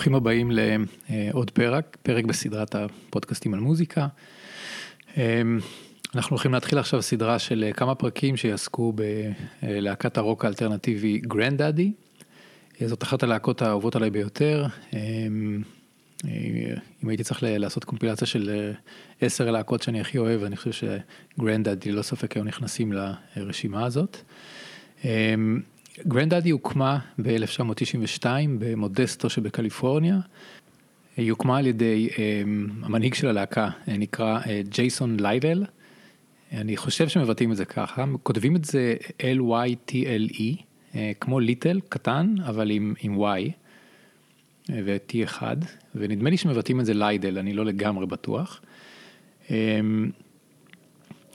ברוכים הבאים לעוד פרק, פרק בסדרת הפודקאסטים על מוזיקה. אמ, אנחנו הולכים להתחיל עכשיו סדרה של כמה פרקים שיעסקו בלהקת הרוק האלטרנטיבי גרנדאדי. זאת אחת הלהקות האהובות עליי ביותר. אמ, אם הייתי צריך לעשות קומפילציה של עשר הלהקות שאני הכי אוהב, אני חושב שגרנדאדי ללא ספק היו נכנסים לרשימה הזאת. אמ, גרנדאדי הוקמה ב-1992 במודסטו שבקליפורניה. היא הוקמה על ידי אמ, המנהיג של הלהקה, אה, נקרא אה, ג'ייסון ליידל. אני חושב שמבטאים את זה ככה, כותבים את זה L-Y-T-L-E, אה, כמו little, קטן, אבל עם, עם Y ו-T אחד, ונדמה לי שמבטאים את זה ליידל, אני לא לגמרי בטוח.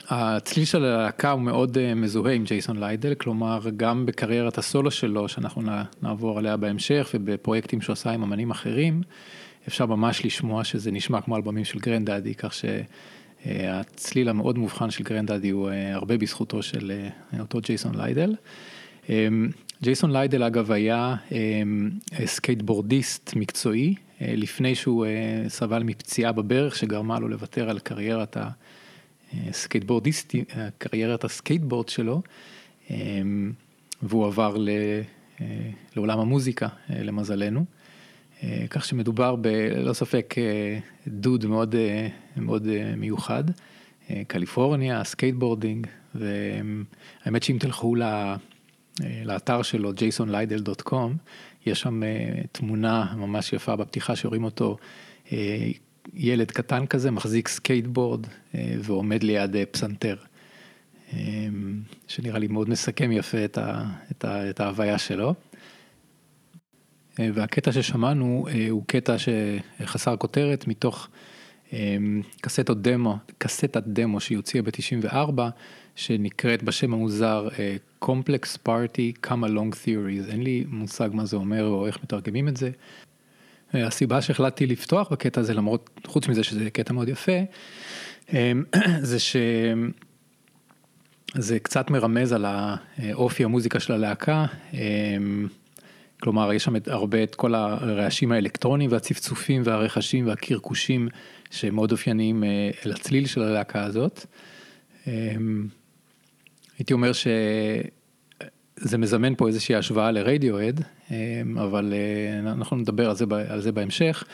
הצליל של הלהקה הוא מאוד אה, מזוהה עם ג'ייסון ליידל, כלומר גם בקריירת הסולו שלו, שאנחנו נעבור עליה בהמשך, ובפרויקטים שהוא עשה עם אמנים אחרים, אפשר ממש לשמוע שזה נשמע כמו אלבומים של גרנדאדי, כך שהצליל אה, המאוד מובחן של גרנדאדי הוא אה, הרבה בזכותו של אותו ג'ייסון ליידל. אמ, ג'ייסון ליידל אגב היה אמ, סקייטבורדיסט מקצועי, לפני שהוא סבל מפציעה בברך שגרמה לו לוותר על קריירת ה... סקייטבורדיסטי, קריירת הסקייטבורד שלו, אמ, והוא עבר ל, אה, לעולם המוזיקה, אה, למזלנו. אה, כך שמדובר בלא ספק דוד מאוד, מאוד מיוחד, קליפורניה, skateboarding, והאמת שאם תלכו לאתר שלו, jasonlytle.com, יש שם תמונה ממש יפה בפתיחה שרואים אותו ילד קטן כזה מחזיק סקייטבורד אה, ועומד ליד אה, פסנתר, אה, שנראה לי מאוד מסכם יפה את, ה, את, ה, את ההוויה שלו. והקטע ששמענו הוא קטע שחסר כותרת מתוך קסטות דמו, קסטת דמו שהיא הוציאה ב-94, שנקראת בשם המוזר Complex Party Come Along Theories, אין לי מושג מה זה אומר או איך מתרגמים את זה. הסיבה שהחלטתי לפתוח בקטע הזה, למרות, חוץ מזה שזה קטע מאוד יפה, אמ, זה שזה קצת מרמז על האופי המוזיקה של הלהקה. אמ, כלומר, יש שם הרבה את כל הרעשים האלקטרוניים והצפצופים והרכשים והקרקושים שמאוד אופייניים אה, לצליל של הלהקה הזאת. אמ, הייתי אומר ש... זה מזמן פה איזושהי השוואה לרדיואד, אמ, אבל אה, אנחנו נדבר על זה, על זה בהמשך.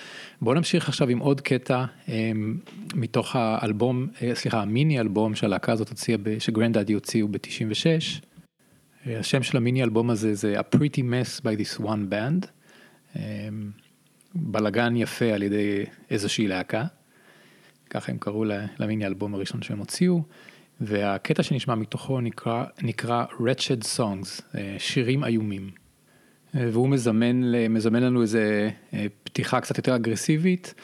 בואו נמשיך עכשיו עם עוד קטע אמ, מתוך האלבום, אה, סליחה, המיני אלבום שהלהקה הזאת הוציאה, שגרנדאדי הוציאו ב-96. אה, השם של המיני אלבום הזה זה A Pretty Mess by this one band. אמ, בלגן יפה על ידי איזושהי להקה. ככה הם קראו למיני אלבום הראשון שהם הוציאו. והקטע שנשמע מתוכו נקרא, נקרא Wretched Songs, אה, שירים איומים. אה, והוא מזמן, מזמן לנו איזה אה, פתיחה קצת יותר אגרסיבית,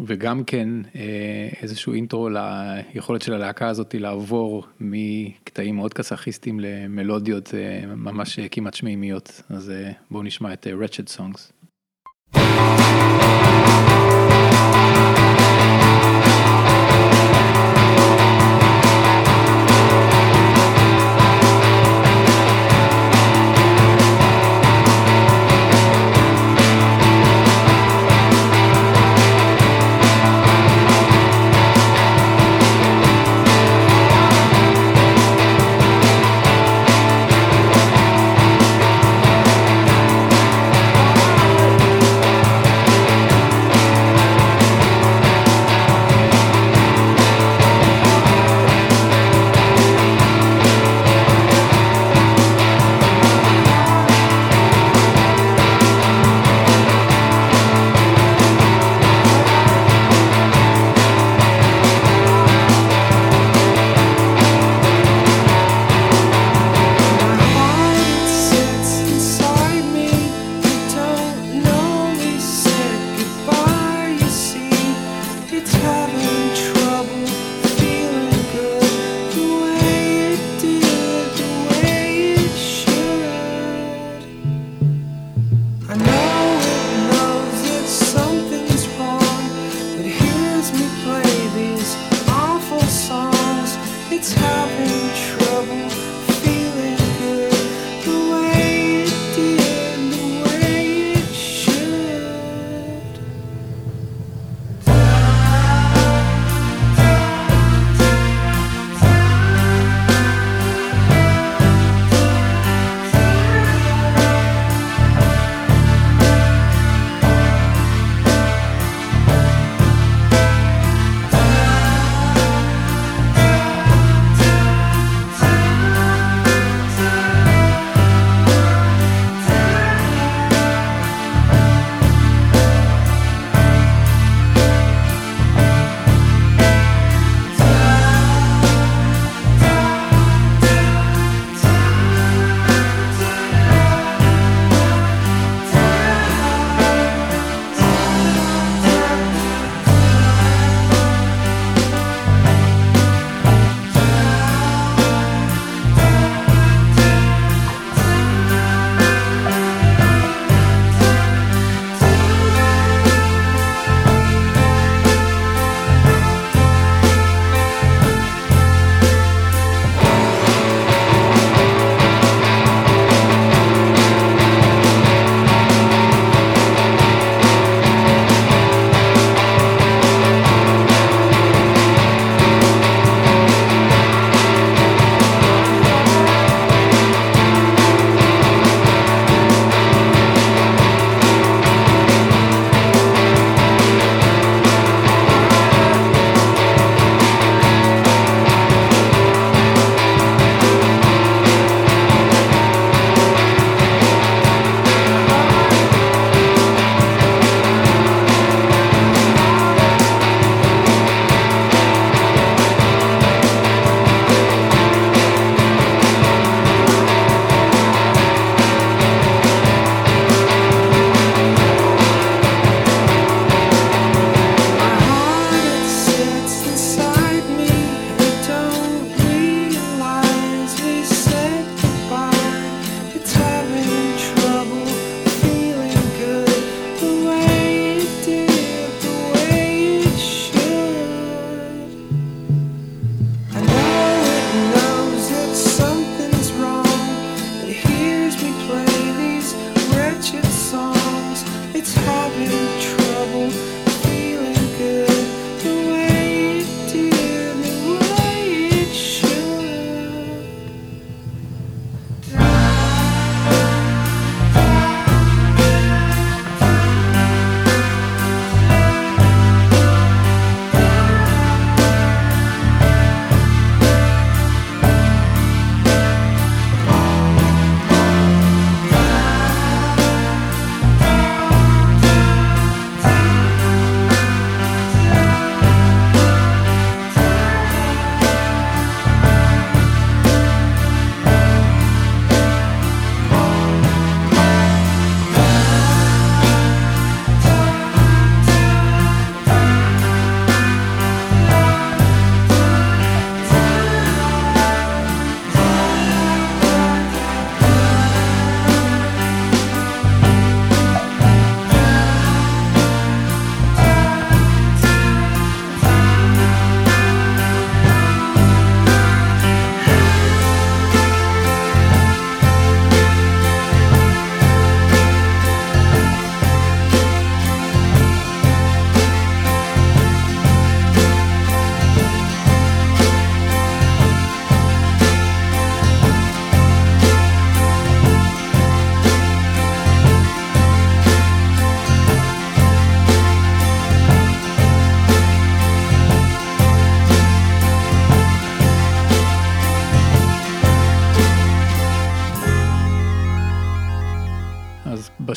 וגם כן איזשהו אינטרו ליכולת של הלהקה הזאת לעבור מקטעים מאוד קסאכיסטיים למלודיות ממש כמעט שמימיות. אז בואו נשמע את Wretched Songs.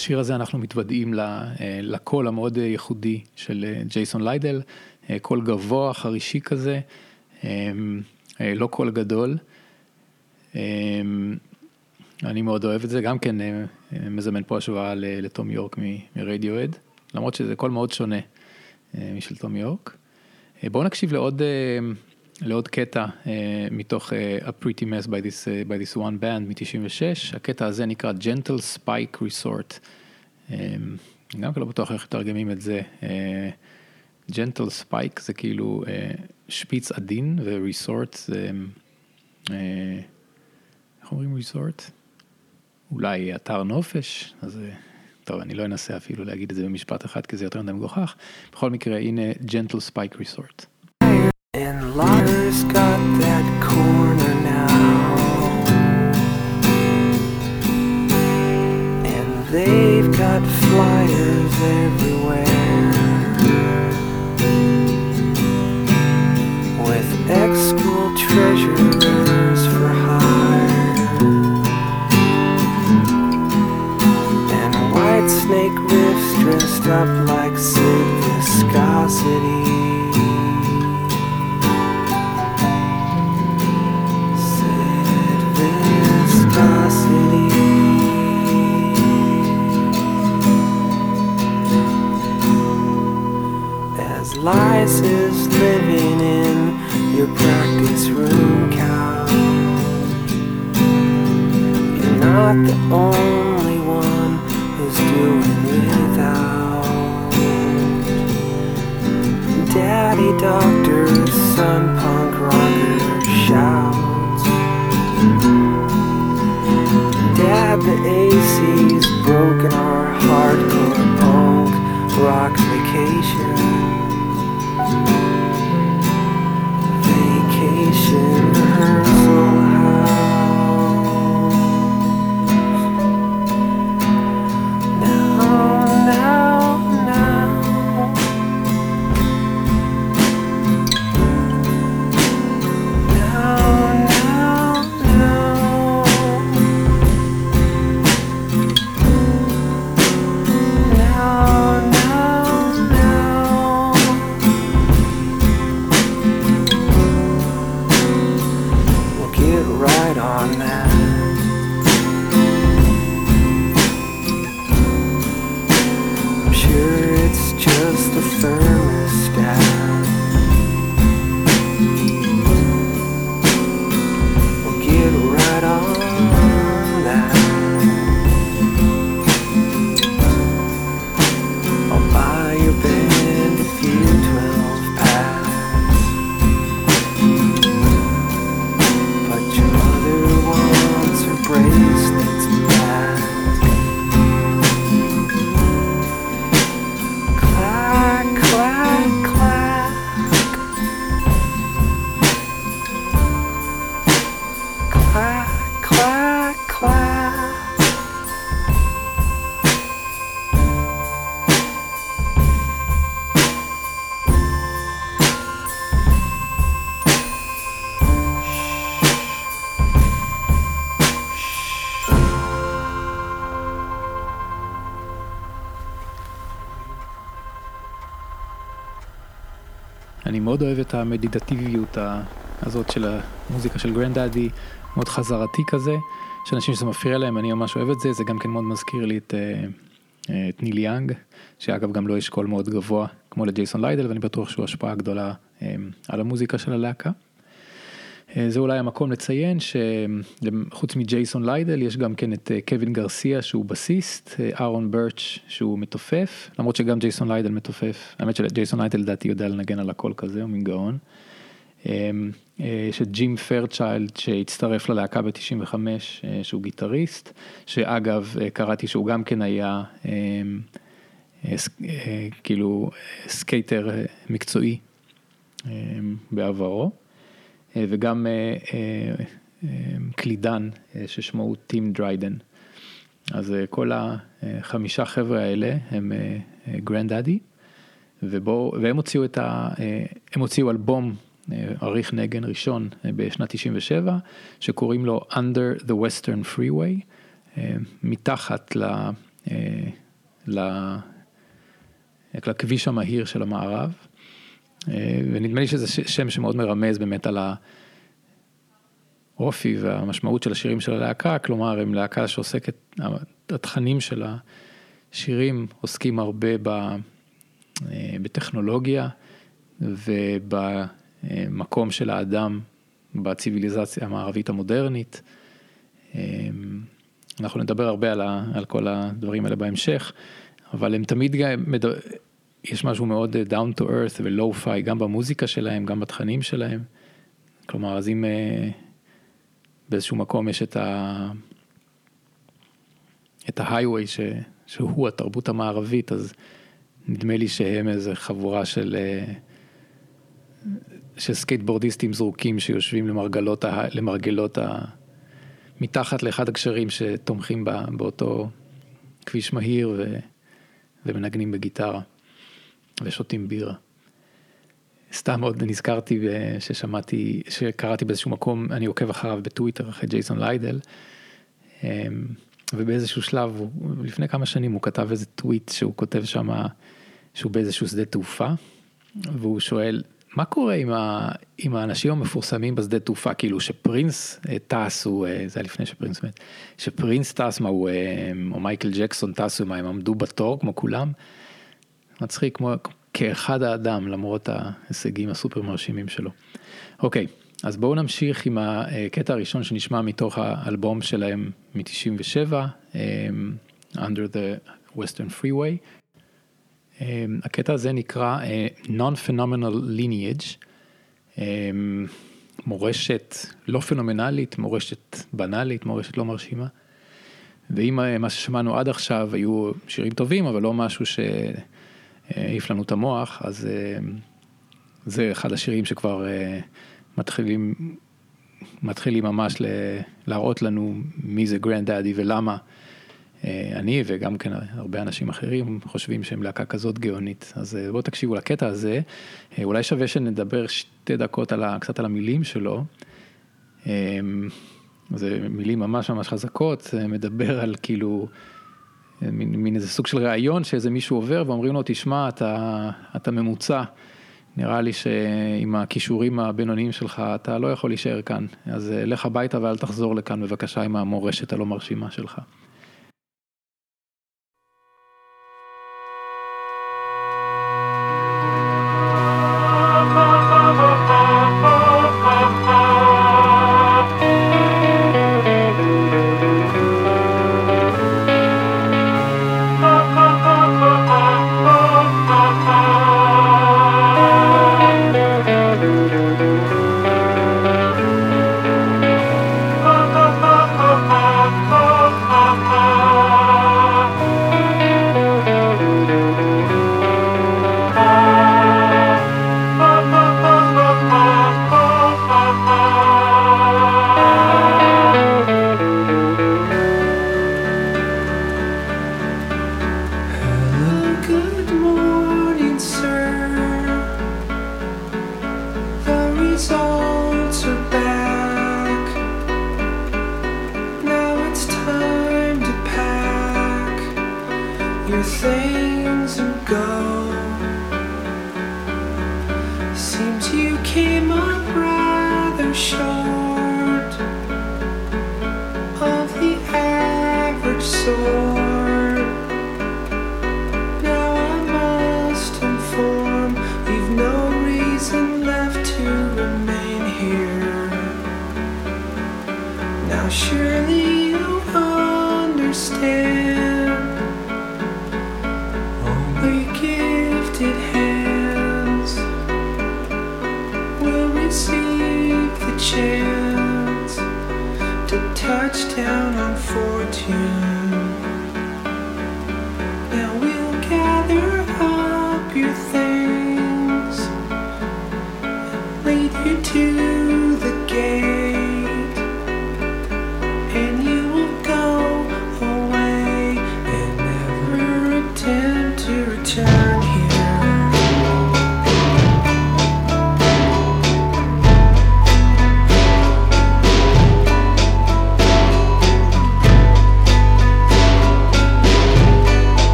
בשיר הזה אנחנו מתוודעים אה, לקול המאוד ייחודי של אה, ג'ייסון ליידל, אה, קול גבוה, חרישי כזה, לא קול גדול. אני מאוד אוהב את זה, גם כן מזמן פה השוואה לטום יורק מרדיוהד, למרות שזה קול מאוד שונה משל טום יורק. בואו נקשיב לעוד, לעוד קטע מתוך A Pretty Mess by This, by This One Band מ-96, הקטע הזה נקרא Gentle Spike Resort. אמ, גם לא בטוח איך מתרגמים את זה. Gentle Spike זה כאילו שפיץ עדין ו resort זה, איך אומרים resort? אולי אתר נופש, אז טוב, אני לא אנסה אפילו להגיד את זה במשפט אחד כי זה יותר מדי מגוחך. בכל מקרה, הנה Gentle Spike Resort. And Lars got that corner now. And they've got flyers everywhere. With ex-school treasures for hire. And white snake riffs dressed up like Sid Viscosity. מאוד אוהב את המדיטטיביות הזאת של המוזיקה של Grandaddy, מאוד חזרתי כזה, יש אנשים שזה מפריע להם, אני ממש אוהב את זה, זה גם כן מאוד מזכיר לי את, אה, אה, את ניל יאנג, שאגב גם לו יש קול מאוד גבוה, כמו לג'ייסון ליידל, ואני בטוח שהוא השפעה גדולה אה, על המוזיקה של הלהקה. אה, זה אולי המקום לציין שחוץ מג'ייסון ליידל יש גם כן את אה, קווין גרסיה שהוא בסיסט, אה, אהרון ברץ' שהוא מתופף, למרות שגם ג'ייסון ליידל מתופף, האמת שג'ייסון ליידל לדעתי יודע לנגן על הכל כזה, הוא מין גאון. אה, יש את ג'ים פיירצ'יילד שהצטרף ללהקה ב-95 אה, שהוא גיטריסט, שאגב קראתי שהוא גם כן היה אה, כאילו skater מקצועי אה, בעברו. אה, וגם אה, אה, קלידן ששמו הוא טים דריידן. אז כל החמישה חבר'ה האלה הם Grandaddy, והם הוציאו את ה... הם הוציאו אלבום עריך נגן ראשון בשנת 97, שקוראים לו Under the Western Freeway, מתחת ל... ל... לכביש המהיר של המערב. אה, ונדמה לי שזה שם שמאוד מרמז באמת על האופי והמשמעות של השירים של הלהקה, כלומר הם להקה שעוסקת, התכנים של השירים עוסקים הרבה ב, אה, בטכנולוגיה ובמקום של האדם בציוויליזציה המערבית המודרנית. אה, אנחנו נדבר הרבה על, ה, על כל הדברים האלה בהמשך, אבל הם תמיד גם, יש משהו מאוד אה, down to earth ולואו-פיי גם במוזיקה שלהם, גם בתכנים שלהם. כלומר, אז אם אה, באיזשהו מקום יש את ה... את ההייווי ש... שהוא התרבות המערבית, אז נדמה לי שהם איזה חבורה של, אה, של סקייטבורדיסטים זרוקים שיושבים למרגלות, ה... למרגלות ה... מתחת לאחד הגשרים שתומכים בא... באותו כביש מהיר ו... ומנגנים בגיטרה ושותים בירה. סתם עוד נזכרתי ששמעתי, שקראתי באיזשהו מקום, אני עוקב אחריו בטוויטר אחרי ג'ייסון ליידל, אמ, ובאיזשהו שלב, לפני כמה שנים הוא כתב איזה טוויט שהוא כותב שם, שהוא באיזשהו שדה תעופה, והוא שואל, מה קורה עם, ה, עם האנשים המפורסמים בשדה תעופה, כאילו שפרינס אה, טס, הוא, אה, זה היה לפני שפרינס מת, שפרינס טס, מה הוא, אה, או מייקל ג'קסון טסו, מה הם עמדו בתור כמו כולם? מצחיק כמו, כאחד האדם למרות ההישגים הסופר מרשימים שלו. אוקיי, אז בואו נמשיך עם הקטע הראשון שנשמע מתוך האלבום שלהם מ-97, Under the Western Freeway. הקטע הזה נקרא Non-Phenomenal Lineage, מורשת לא פנומנלית, מורשת בנאלית, מורשת לא מרשימה. ואם מה ששמענו עד עכשיו היו שירים טובים, אבל לא משהו ש... העיף לנו את המוח, אז אה, זה אחד השירים שכבר אה, מתחילים, מתחילים ממש להראות לנו מי זה Grandaddy ולמה אה, אני וגם כן הרבה אנשים אחרים חושבים שהם להקה כזאת גאונית. אז בואו תקשיבו לקטע הזה, אולי שווה שנדבר שתי דקות על, קצת על המילים שלו. זה מילים ממש ממש חזקות, מדבר על כאילו מין, מין איזה סוג של ראיון שאיזה מישהו עובר ואומרים לו, תשמע, אתה, אתה ממוצע. נראה לי שעם הכישורים הבינוניים שלך אתה לא יכול להישאר כאן, אז אה, לך הביתה ואל תחזור לכאן בבקשה עם המורשת הלא מרשימה שלך.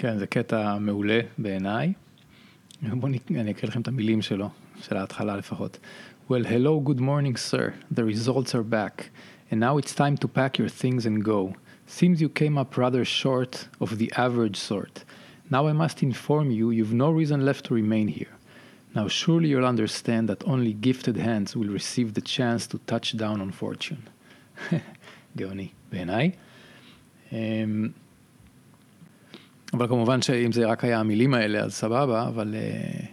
כן, זה קטע מעולה בעיניי. בואו אני אקריא לכם את המילים שלו, של ההתחלה לפחות. Well, hello, good morning, sir. The results are back. And now it's time to pack your things and go. Seems you came up rather short of the average sort. Now I must inform you you've no reason left to remain here. Now surely you'll understand that only gifted hands will receive the chance to touch down on fortune. גאוני בעיניי. אבל כמובן שאם זה רק היה המילים האלה אז סבבה, אבל uh,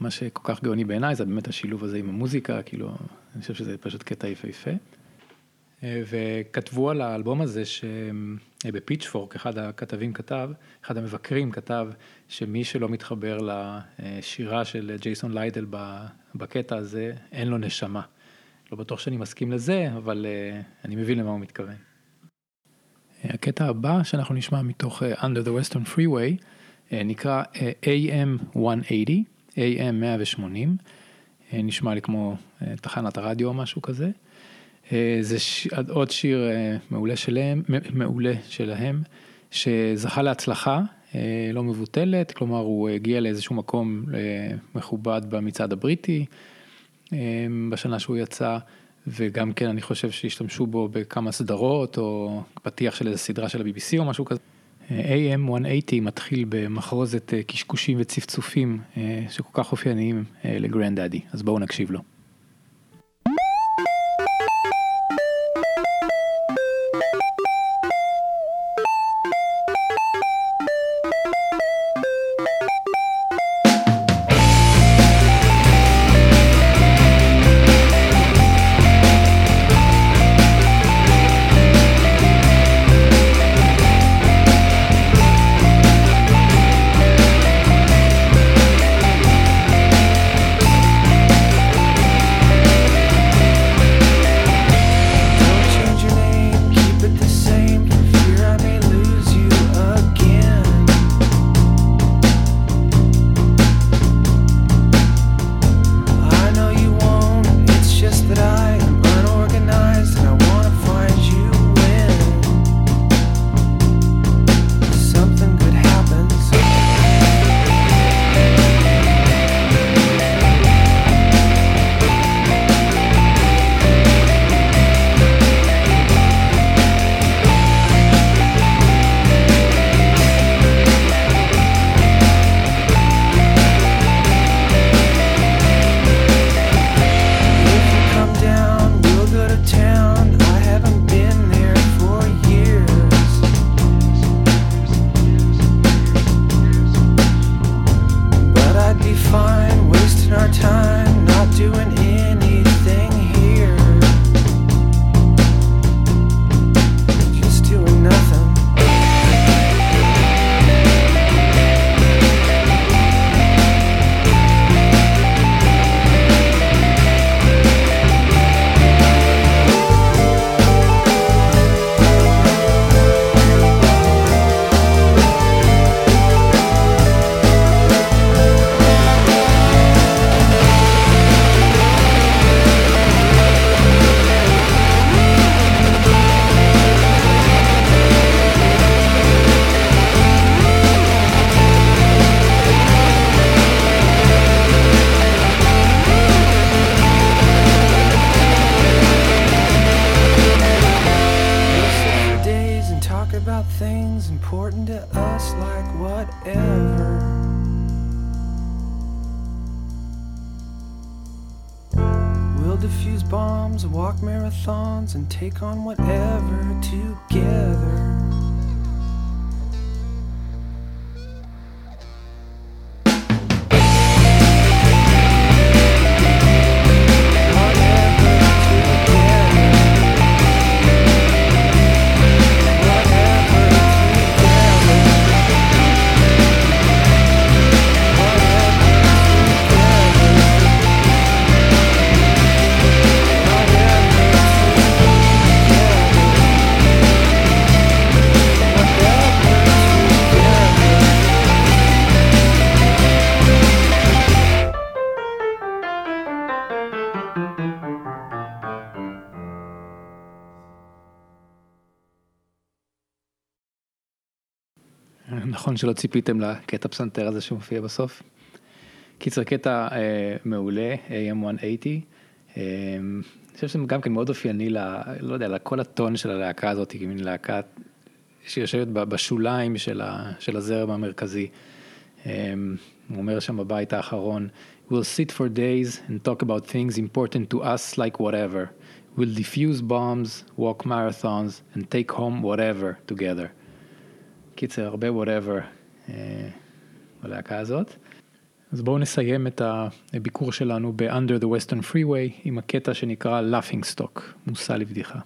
מה שכל כך גאוני בעיניי זה באמת השילוב הזה עם המוזיקה, כאילו, אני חושב שזה פשוט קטע יפהפה. אה, וכתבו על האלבום הזה שבפיצ'פורק אחד הכתבים כתב, אחד המבקרים כתב שמי שלא מתחבר לשירה של ג'ייסון ליידל בקטע הזה, אין לו נשמה. לא בטוח שאני מסכים לזה, אבל אה, אני מבין למה הוא מתכוון. הקטע הבא שאנחנו נשמע מתוך אה, Under the Western Freeway נקרא AM 180, AM 180, נשמע לי כמו תחנת הרדיו או משהו כזה. אה, זה ש... עוד שיר אה, מעולה שלהם, מעולה שלהם, שזכה להצלחה אה, לא מבוטלת, כלומר הוא הגיע לאיזשהו מקום מכובד במצעד הבריטי בשנה שהוא יצא, וגם כן אני חושב שהשתמשו בו בכמה סדרות או פתיח של איזה סדרה של ה-BBC או משהו כזה. AM 180 מתחיל במחרוזת קשקושים וצפצופים שכל כך אופייניים לגרנד דאדי, אז בואו נקשיב לו. שלא ציפיתם לקטע פסנתר הזה שמופיע בסוף. קיצר קטע אה, מעולה, AM180. אה, אני חושב שזה גם כן מאוד אופייני, ל, לא יודע, לכל הטון של הלהקה הזאת, כמין להקה שיושבת בשוליים של, ה, של הזרם המרכזי. אה, הוא אומר שם בבית האחרון, We'll sit for days and talk about things important to us like whatever. We'll defuse bombs, walk marathons and take home whatever together. קיצר, הרבה whatever אה, בלהקה הזאת. אז בואו נסיים את הביקור שלנו ב-Under the Western Freeway עם הקטע שנקרא Laughing Stock, מושא לבדיחה.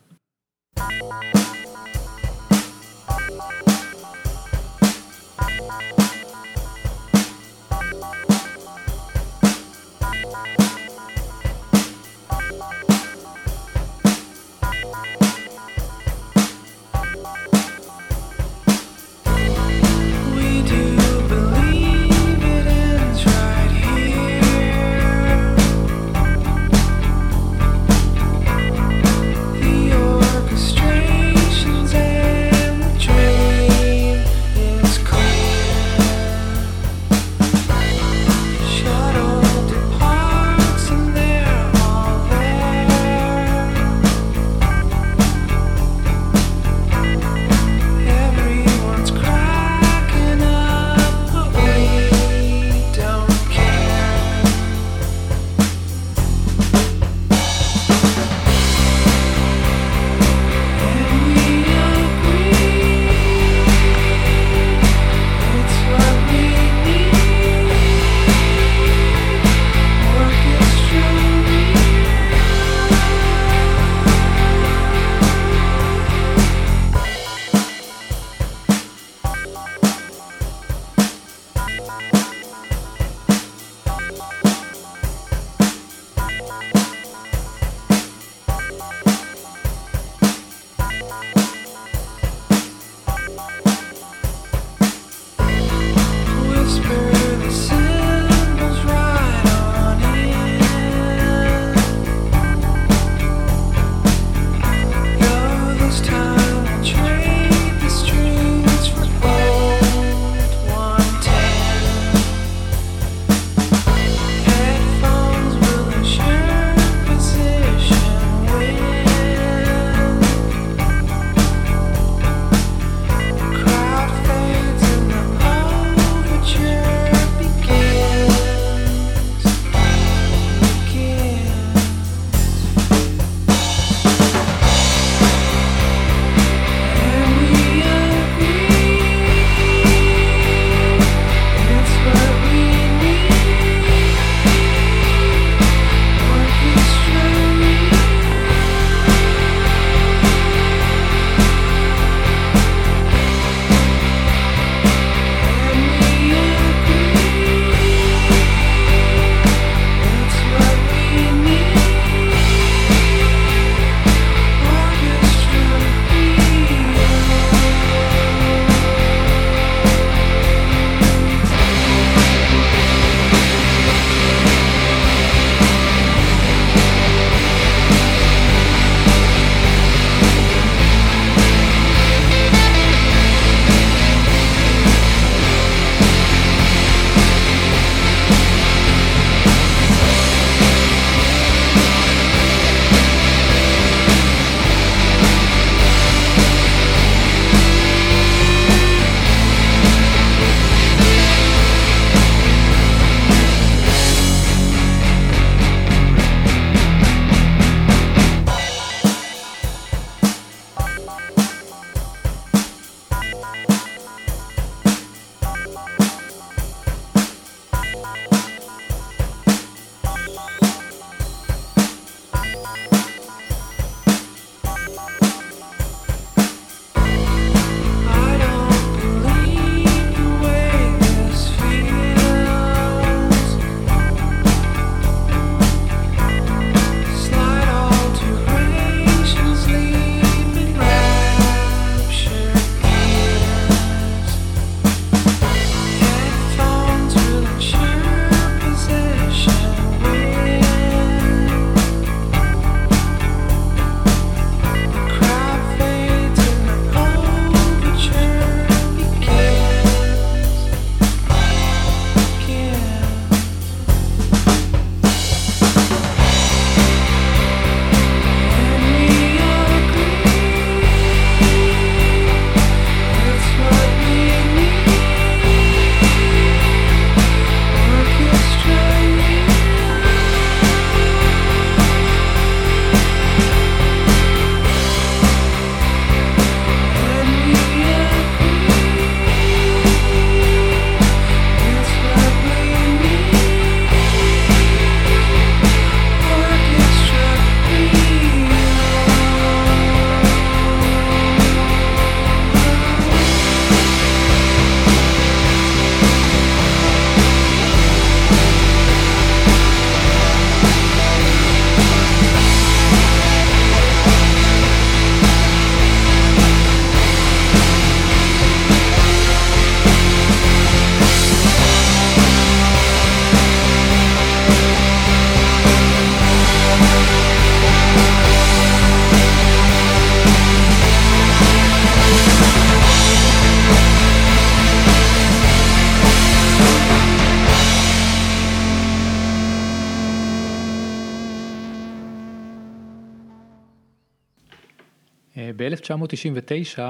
ב-1999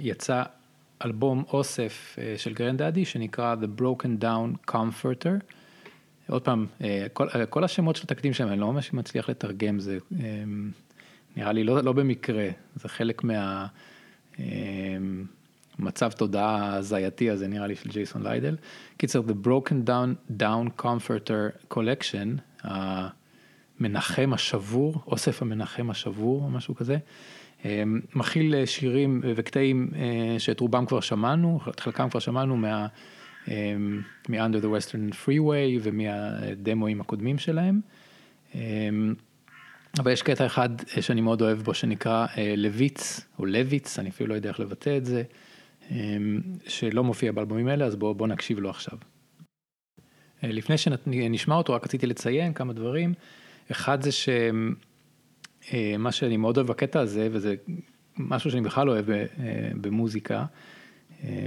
יצא אלבום אוסף של Grandaddy שנקרא The Broken Down Comforter. עוד פעם, כל, כל השמות של התקליטים שלהם, אני לא ממש מצליח לתרגם, זה נראה לי לא, לא במקרה, זה חלק מה... מצב תודעה הזייתי הזה נראה לי של ג'ייסון ליידל. קיצר, The Broken Down, Down Comforter Collection, המנחם השבור, אוסף המנחם השבור או משהו כזה, מכיל שירים וקטעים שאת רובם כבר שמענו, את חלקם כבר שמענו מה... מ-Under the Western Freeway ומהדמואים הקודמים שלהם. אבל יש קטע אחד שאני מאוד אוהב בו שנקרא לויץ או לויץ, אני אפילו לא יודע איך לבטא את זה. אמ, שלא מופיע באלבומים האלה, אז בואו בוא נקשיב לו עכשיו. אה, לפני שנשמע אותו, רק רציתי לציין כמה דברים. אחד זה שמה אה, שאני מאוד אוהב בקטע הזה, וזה משהו שאני בכלל לא אוהב אה, במוזיקה,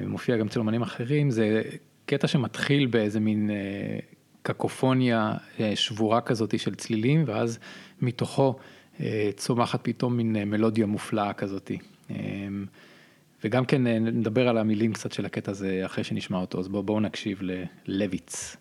מופיע גם אצל אומנים אחרים, זה קטע שמתחיל באיזה מין קקופוניה שבורה כזאת של צלילים, ואז מתוכו צומחת פתאום מין מלודיה מופלאה כזאת. וגם כן אה, נדבר על המילים קצת של הקטע הזה אחרי שנשמע אותו, אז בואו בוא נקשיב ללויץ.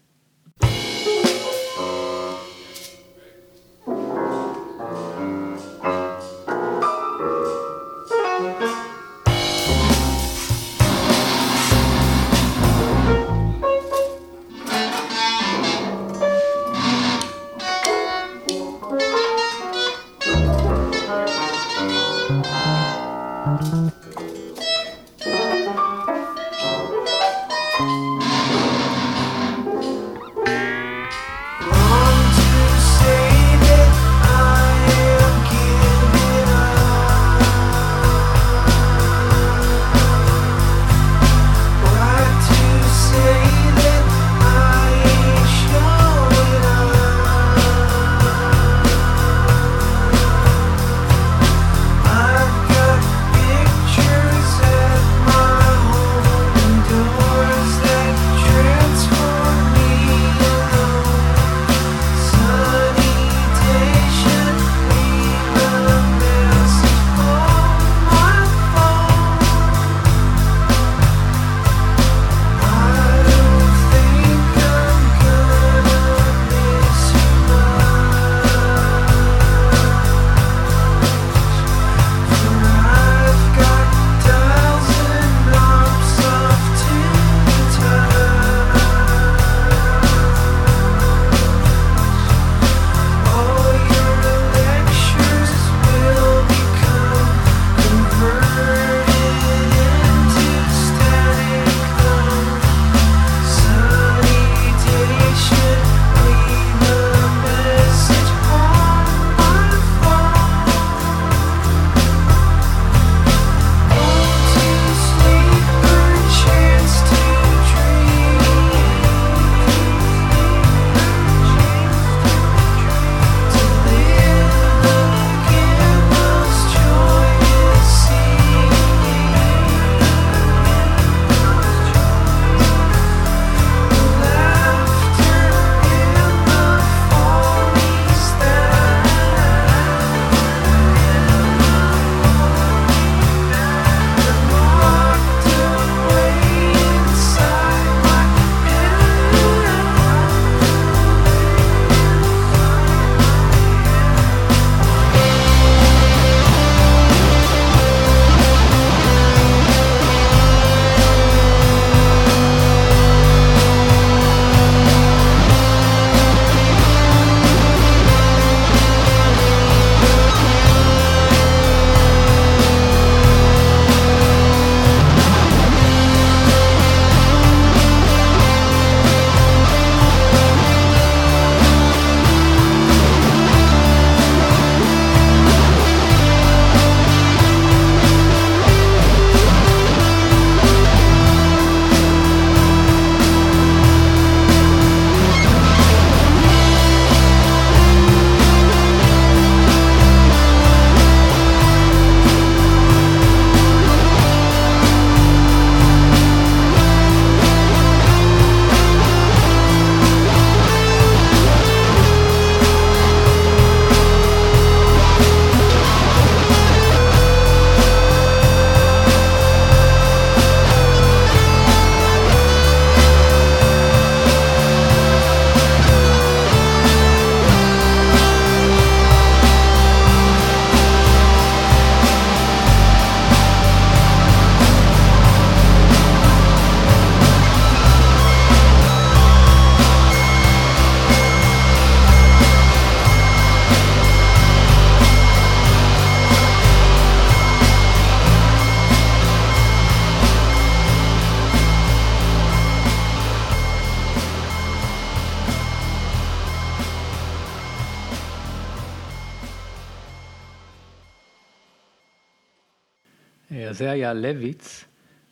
זה היה לויץ,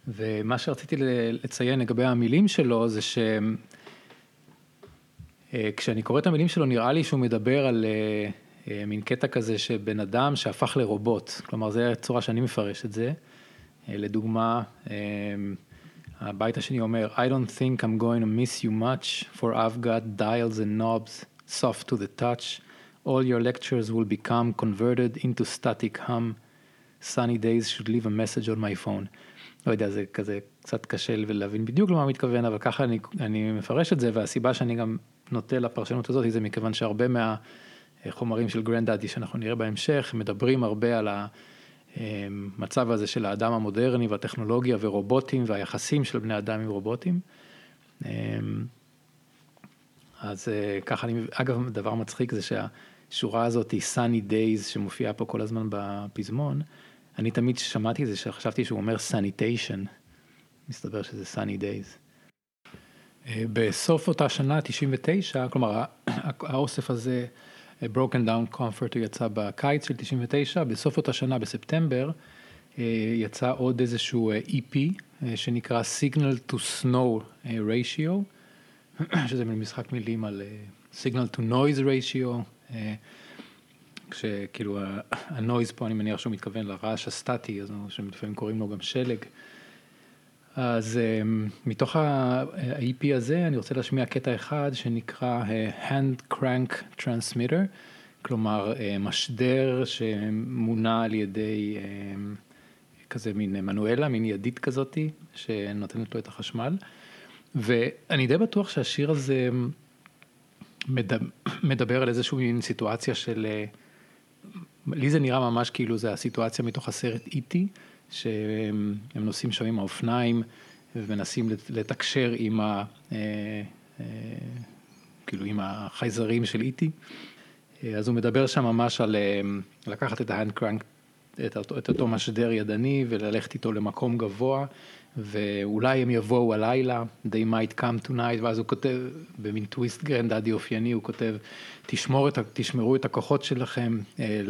ומה שרציתי לציין לגבי המילים שלו זה ש... אה, כשאני קורא את המילים שלו נראה לי שהוא מדבר על אה, אה, מין קטע כזה שבן אדם שהפך לרובוט, כלומר זה הצורה שאני מפרש את זה. לדוגמה, הבית השני אומר, I don't think I'm going to miss you much, for I've got dials and knobs soft to the touch, all your lectures will become converted into static hum, sunny days should leave a message on my phone. לא יודע, זה כזה קצת קשה להבין בדיוק למה מתכוון, אבל ככה אני, אני מפרש את זה, והסיבה שאני גם נוטה לפרשנות הזאת זה מכיוון שהרבה מהחומרים של גרנדאדי שאנחנו נראה בהמשך, מדברים הרבה על המצב הזה של האדם המודרני והטכנולוגיה ורובוטים והיחסים של בני אדם עם רובוטים. אז ככה אני, אגב, דבר מצחיק זה שהשורה הזאת היא Sunny Days שמופיעה פה כל הזמן בפזמון. אני תמיד שמעתי את זה, שחשבתי שהוא אומר סניטיישן, מסתבר שזה Sunny Days. אה, בסוף אותה שנה, 99, כלומר האוסף הזה, אה, Broken Down Comfort, הוא יצא בקיץ של 99, בסוף אותה שנה, בספטמבר, אה, יצא עוד איזשהו EP שנקרא Signal to Snow Ratio, שזה משחק מילים על Signal to Noise Ratio, כשכאילו הנויז פה אני מניח שהוא מתכוון לרעש הסטטי, אז שלפעמים קוראים לו גם שלג. אז אמ, מתוך ה-EP הזה אני רוצה להשמיע קטע אחד שנקרא אה, Hand Crank Transmitter, כלומר אה, משדר שמונע על ידי אמ, כזה מין מנואלה, מין ידית כזאתי, שנותנת לו את החשמל. ואני די בטוח שהשיר הזה מדבר על איזושהי מין סיטואציה של, אה, לי זה נראה ממש כאילו זה הסיטואציה מתוך הסרט איטי. E שהם נוסעים שם עם האופניים ומנסים לתקשר עם, ה, אה, אה, כאילו עם החייזרים של איטי. אה, אז הוא מדבר שם ממש על לקחת את ההנד קרנק, את, את אותו משדר ידני וללכת איתו למקום גבוה ואולי הם יבואו הלילה, they might come tonight, ואז הוא כותב במין טוויסט גרנדדי אופייני, הוא כותב תשמור את, תשמרו את הכוחות שלכם אה,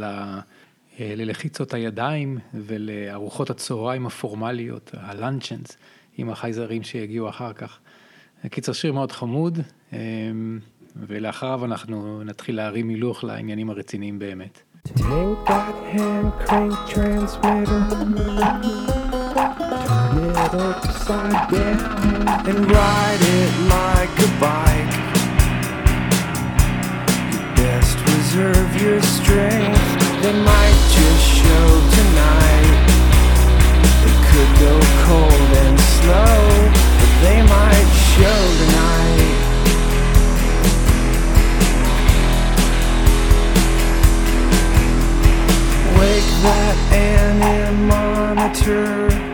ללחיצות הידיים ולארוחות הצהריים הפורמליות, הלאנצ'נס, עם החייזרים שיגיעו אחר כך. קיצר שיר מאוד חמוד, אה, ולאחריו אנחנו נתחיל להרים הילוך לעניינים הרציניים באמת. Reserve your strength they might just show tonight. It could go cold and slow, but they might show tonight. Wake that anemometer.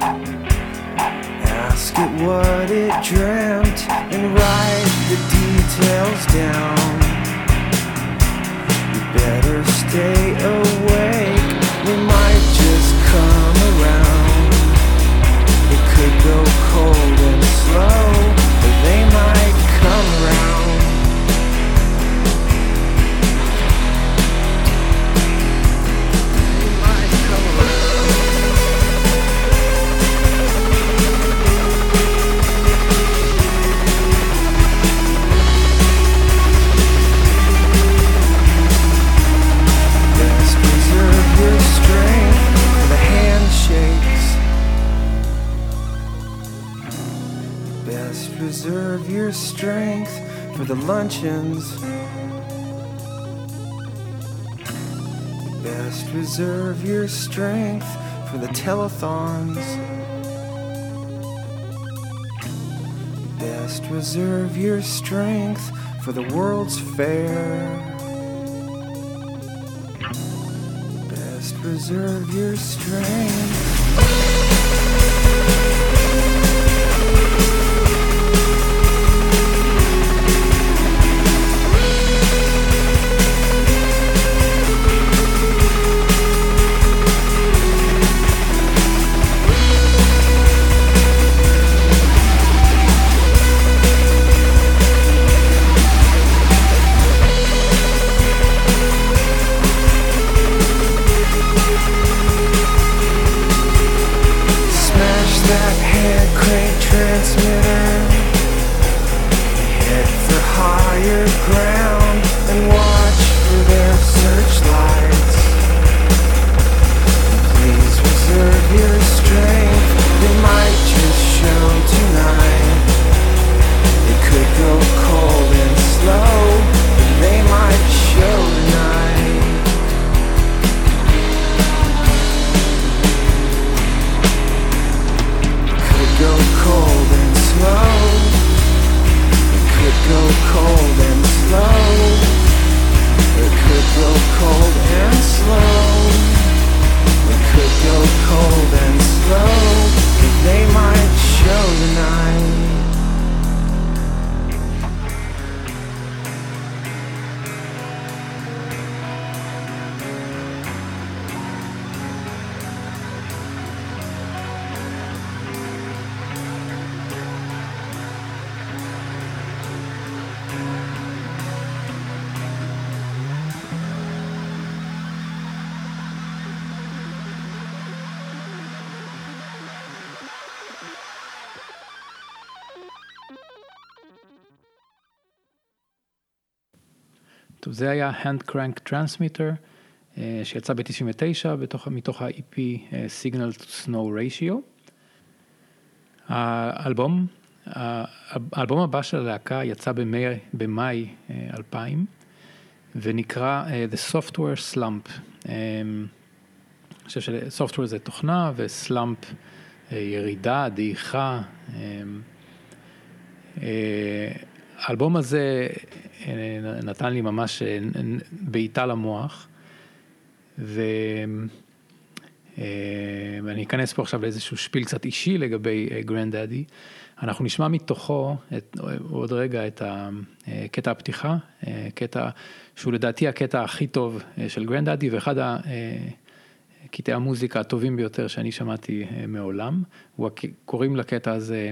It what it dreamt and write the details down You better stay awake. We might just come around. It could go cold and slow, Reserve your strength for the luncheons. Best reserve your strength for the telethons. Best reserve your strength for the World's Fair. Best reserve your strength. searchlight Hand Crank Transmitter, שיצא ב-99 מתוך ה-EP Signal to Snow Ratio. האלבום, האלבום הבא של הלהקה יצא במאי, במאי 2000 ונקרא The Software Slump. אני חושב ש-Software זה תוכנה וסלאמפ ירידה, דעיכה. האלבום הזה נתן לי ממש בעיטה למוח. ואני אכנס פה עכשיו לאיזשהו spiel קצת אישי לגבי Grand אה, daddy. אנחנו נשמע מתוכו את, עוד רגע את קטע הפתיחה, אה, קטע שהוא לדעתי הקטע הכי טוב אה, של Grandaddy ואחד קטעי המוזיקה הטובים ביותר שאני שמעתי מעולם. קוראים לקטע הזה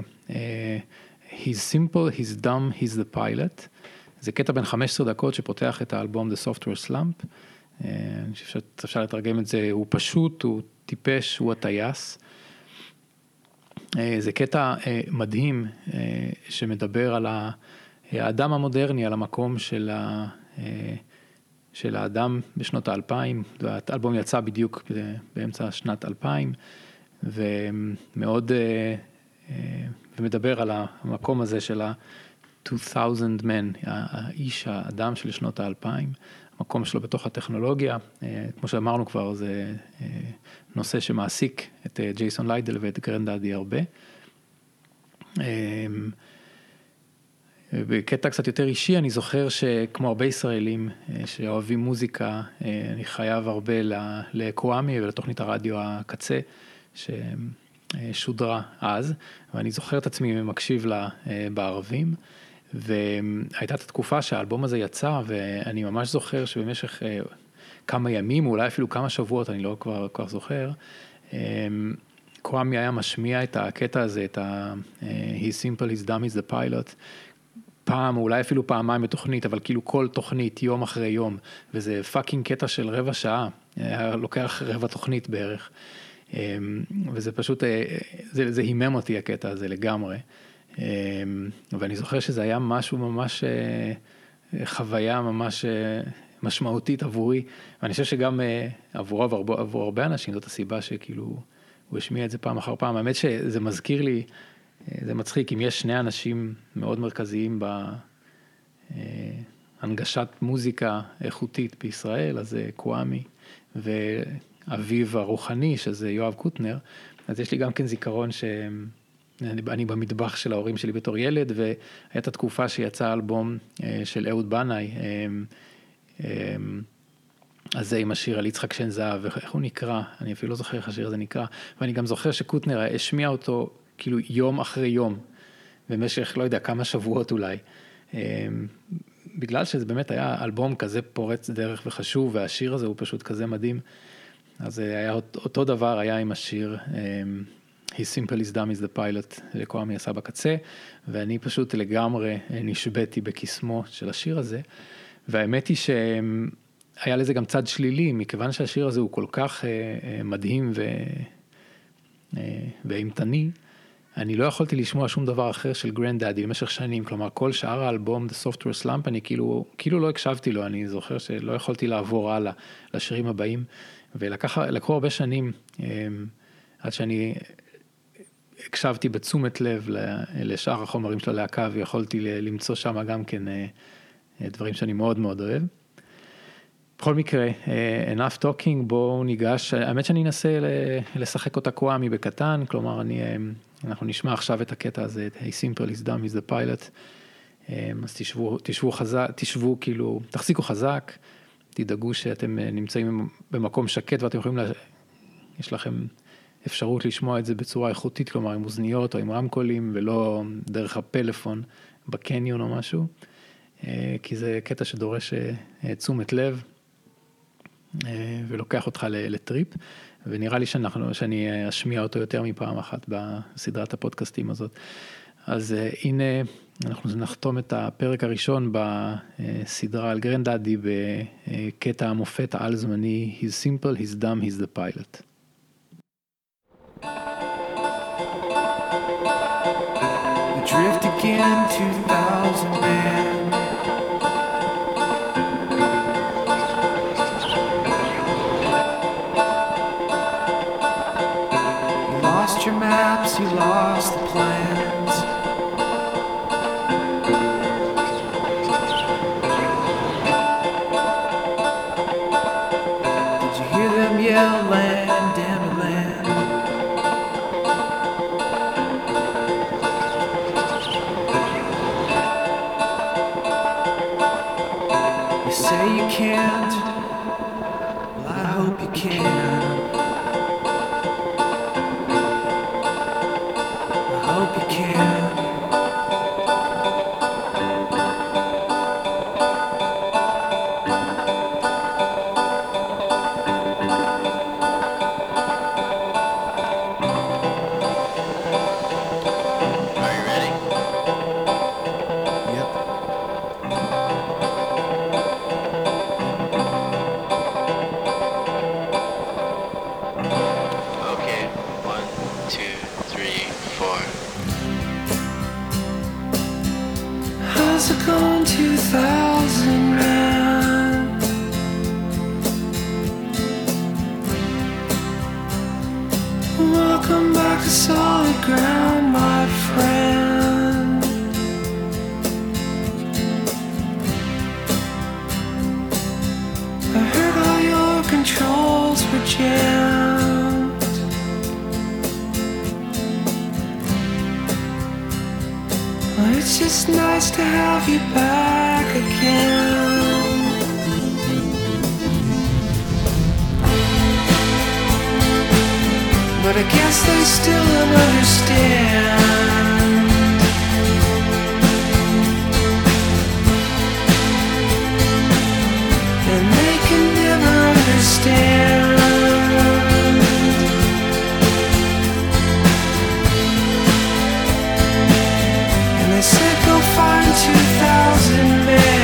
He's simple, he's dumb, he's the pilot. זה קטע בן 15 דקות שפותח את האלבום The Software Slump. אני חושב שאפשר לתרגם את זה, הוא פשוט, הוא טיפש, הוא הטייס. אה, זה קטע אה, מדהים אה, שמדבר על האדם המודרני, על המקום של, ה, של האדם בשנות האלפיים, והאלבום יצא בדיוק באמצע שנת אלפיים, ומאוד, ומדבר על המקום הזה של ה-2000 man, האיש, האדם של שנות האלפיים. המקום שלו בתוך הטכנולוגיה. אה, כמו שאמרנו כבר, זה אה, נושא שמעסיק את אה, ג'ייסון ליידל ואת גרנדאדי הרבה. בקטע קצת יותר אישי, אני זוכר שכמו הרבה ישראלים שאוהבים מוזיקה, אני חייב הרבה לקוואמי ולתוכנית הרדיו הקצה ששודרה אז, ואני זוכר את עצמי מקשיב לה בערבים. והייתה את התקופה שהאלבום הזה יצא, ואני ממש זוכר שבמשך אה, כמה ימים, אולי אפילו כמה שבועות, אני לא כבר, כבר זוכר, אה, קוואמי היה משמיע את הקטע הזה, את ה- אה, He's simple, he's dumb, he's the pilot. פעם, אולי אפילו פעמיים בתוכנית, אבל כאילו כל תוכנית, יום אחרי יום, וזה פאקינג קטע של רבע שעה, היה לוקח רבע תוכנית בערך. וזה פשוט, זה, זה הימם אותי הקטע הזה לגמרי. אמ, ואני זוכר שזה היה משהו ממש, אה, חוויה ממש אה, משמעותית עבורי, ואני חושב שגם אה, עבורו ועבור עבור הרבה אנשים זאת הסיבה שכאילו הוא השמיע את זה פעם אחר פעם. האמת שזה מזכיר לי, זה מצחיק, אם יש שני אנשים מאוד מרכזיים בהנגשת מוזיקה איכותית בישראל, אז זה קוואמי ואביו הרוחני, שזה יואב קוטנר, אז יש לי גם כן זיכרון שהם... אני, אני במטבח של ההורים שלי בתור ילד, והייתה תקופה שיצא אלבום אה, של אהוד בנאי, אה, אה, אז זה עם השיר על יצחק שן זהב, איך הוא נקרא, אני אפילו לא זוכר איך השיר הזה נקרא, ואני גם זוכר שקוטנר השמיע אותו כאילו יום אחרי יום, במשך לא יודע כמה שבועות אולי. בגלל שזה באמת היה אלבום כזה פורץ דרך וחשוב, והשיר הזה הוא פשוט כזה מדהים, אז היה אותו דבר היה עם השיר He simple is dumb is the pilot לקוואמי עשה בקצה, ואני פשוט לגמרי נשבתי בקסמו של השיר הזה, והאמת היא שהיה לזה גם צד שלילי, מכיוון שהשיר הזה הוא כל כך אה, אה, מדהים ו... אה, והאמת, אני לא יכולתי לשמוע שום דבר אחר של Grandaddy במשך שנים, כלומר כל שאר האלבום The Sophtware Slump אני כאילו, כאילו לא הקשבתי לו, אני זוכר שלא יכולתי לעבור הלאה לשירים הבאים, ולקחו הרבה שנים עד שאני הקשבתי בתשומת לב לשאר החומרים של הלהקה ויכולתי למצוא שם גם כן אה, אה, דברים שאני מאוד מאוד אוהב. בכל מקרה, אה, enough talking, בואו ניגש, האמת שאני אנסה לשחק אותה קוואמי בקטן, כלומר אני, אנחנו נשמע עכשיו את הקטע הזה, את Hey simple is dumb is the pilot, אז תשבו, תשבו חזק, תשבו כאילו, תחזיקו חזק, תדאגו שאתם נמצאים במקום שקט ואתם יכולים, לה, יש לכם אפשרות לשמוע את זה בצורה איכותית, כלומר עם אוזניות או עם רמקולים ולא דרך הפלאפון בקניון או משהו, אה, כי זה קטע שדורש אה, תשומת לב אה, ולוקח אותך לטריפ, ונראה לי שאנחנו, שאני אשמיע אותו יותר מפעם אחת בסדרת הפודקאסטים הזאת. אז הנה, אנחנו נחתום את הפרק הראשון בסדרה על גרנדאדי בקטע המופת העל זמני, He's simple, he's dumb, he's the pilot. Drift again to the ground, my friend. I heard all your controls were jammed. Well, it's just nice to have you back again. I guess they still don't understand. And they can never understand. And they said go find 2,000 men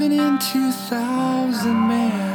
living in 2000, man.